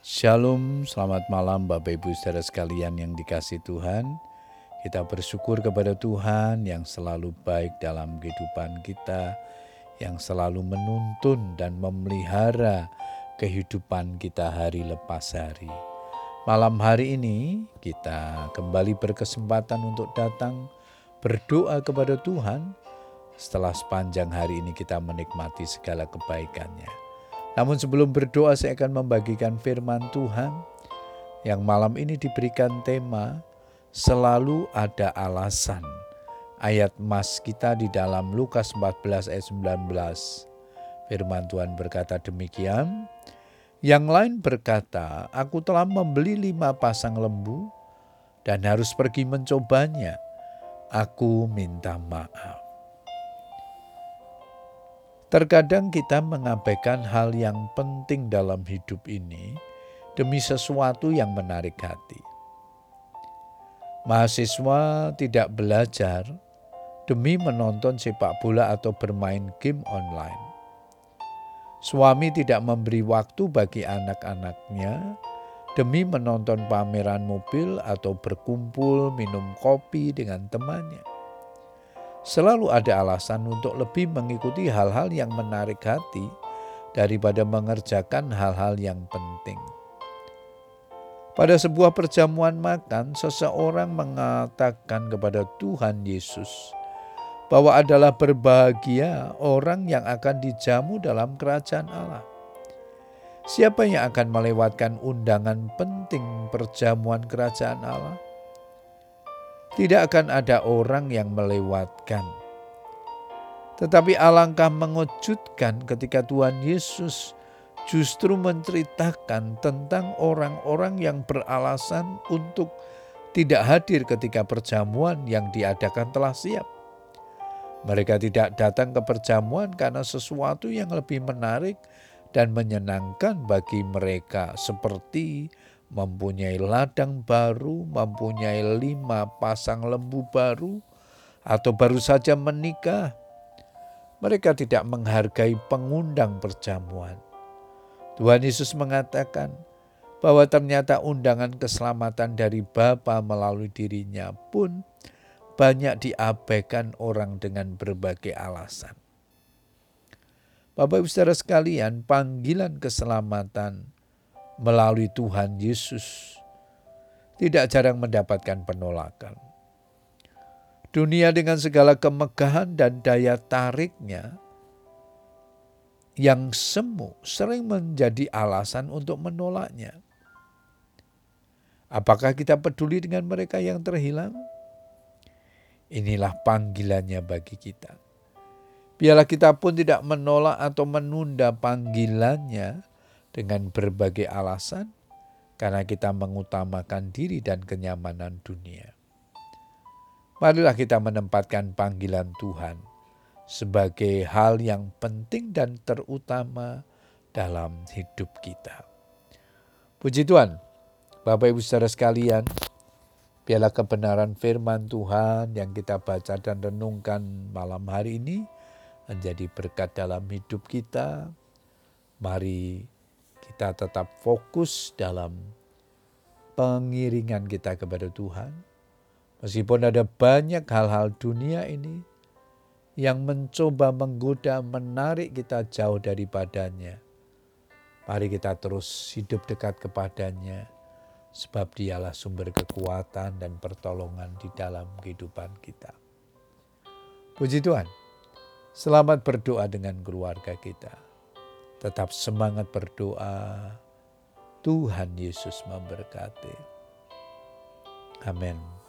Shalom, selamat malam Bapak Ibu saudara sekalian yang dikasih Tuhan. Kita bersyukur kepada Tuhan yang selalu baik dalam kehidupan kita, yang selalu menuntun dan memelihara kehidupan kita hari lepas hari. Malam hari ini kita kembali berkesempatan untuk datang berdoa kepada Tuhan setelah sepanjang hari ini kita menikmati segala kebaikannya. Namun sebelum berdoa saya akan membagikan firman Tuhan yang malam ini diberikan tema selalu ada alasan. Ayat mas kita di dalam Lukas 14 ayat 19. Firman Tuhan berkata demikian. Yang lain berkata, aku telah membeli lima pasang lembu dan harus pergi mencobanya. Aku minta maaf. Terkadang kita mengabaikan hal yang penting dalam hidup ini demi sesuatu yang menarik hati. Mahasiswa tidak belajar demi menonton sepak bola atau bermain game online. Suami tidak memberi waktu bagi anak-anaknya demi menonton pameran mobil atau berkumpul minum kopi dengan temannya. Selalu ada alasan untuk lebih mengikuti hal-hal yang menarik hati daripada mengerjakan hal-hal yang penting. Pada sebuah perjamuan makan, seseorang mengatakan kepada Tuhan Yesus bahwa adalah berbahagia orang yang akan dijamu dalam kerajaan Allah. Siapa yang akan melewatkan undangan penting perjamuan kerajaan Allah? Tidak akan ada orang yang melewatkan. Tetapi alangkah mengejutkan ketika Tuhan Yesus justru menceritakan tentang orang-orang yang beralasan untuk tidak hadir ketika perjamuan yang diadakan telah siap. Mereka tidak datang ke perjamuan karena sesuatu yang lebih menarik dan menyenangkan bagi mereka, seperti mempunyai ladang baru, mempunyai lima pasang lembu baru, atau baru saja menikah. Mereka tidak menghargai pengundang perjamuan. Tuhan Yesus mengatakan bahwa ternyata undangan keselamatan dari Bapa melalui dirinya pun banyak diabaikan orang dengan berbagai alasan. Bapak Ibu Saudara sekalian, panggilan keselamatan melalui Tuhan Yesus tidak jarang mendapatkan penolakan. Dunia dengan segala kemegahan dan daya tariknya yang semu sering menjadi alasan untuk menolaknya. Apakah kita peduli dengan mereka yang terhilang? Inilah panggilannya bagi kita. Biarlah kita pun tidak menolak atau menunda panggilannya dengan berbagai alasan karena kita mengutamakan diri dan kenyamanan dunia. Marilah kita menempatkan panggilan Tuhan sebagai hal yang penting dan terutama dalam hidup kita. Puji Tuhan, Bapak Ibu saudara sekalian, biarlah kebenaran firman Tuhan yang kita baca dan renungkan malam hari ini menjadi berkat dalam hidup kita. Mari kita tetap fokus dalam pengiringan kita kepada Tuhan. Meskipun ada banyak hal-hal dunia ini yang mencoba menggoda, menarik kita jauh daripadanya. Mari kita terus hidup dekat kepadanya, sebab dialah sumber kekuatan dan pertolongan di dalam kehidupan kita. Puji Tuhan, selamat berdoa dengan keluarga kita. Tetap semangat berdoa. Tuhan Yesus memberkati. Amin.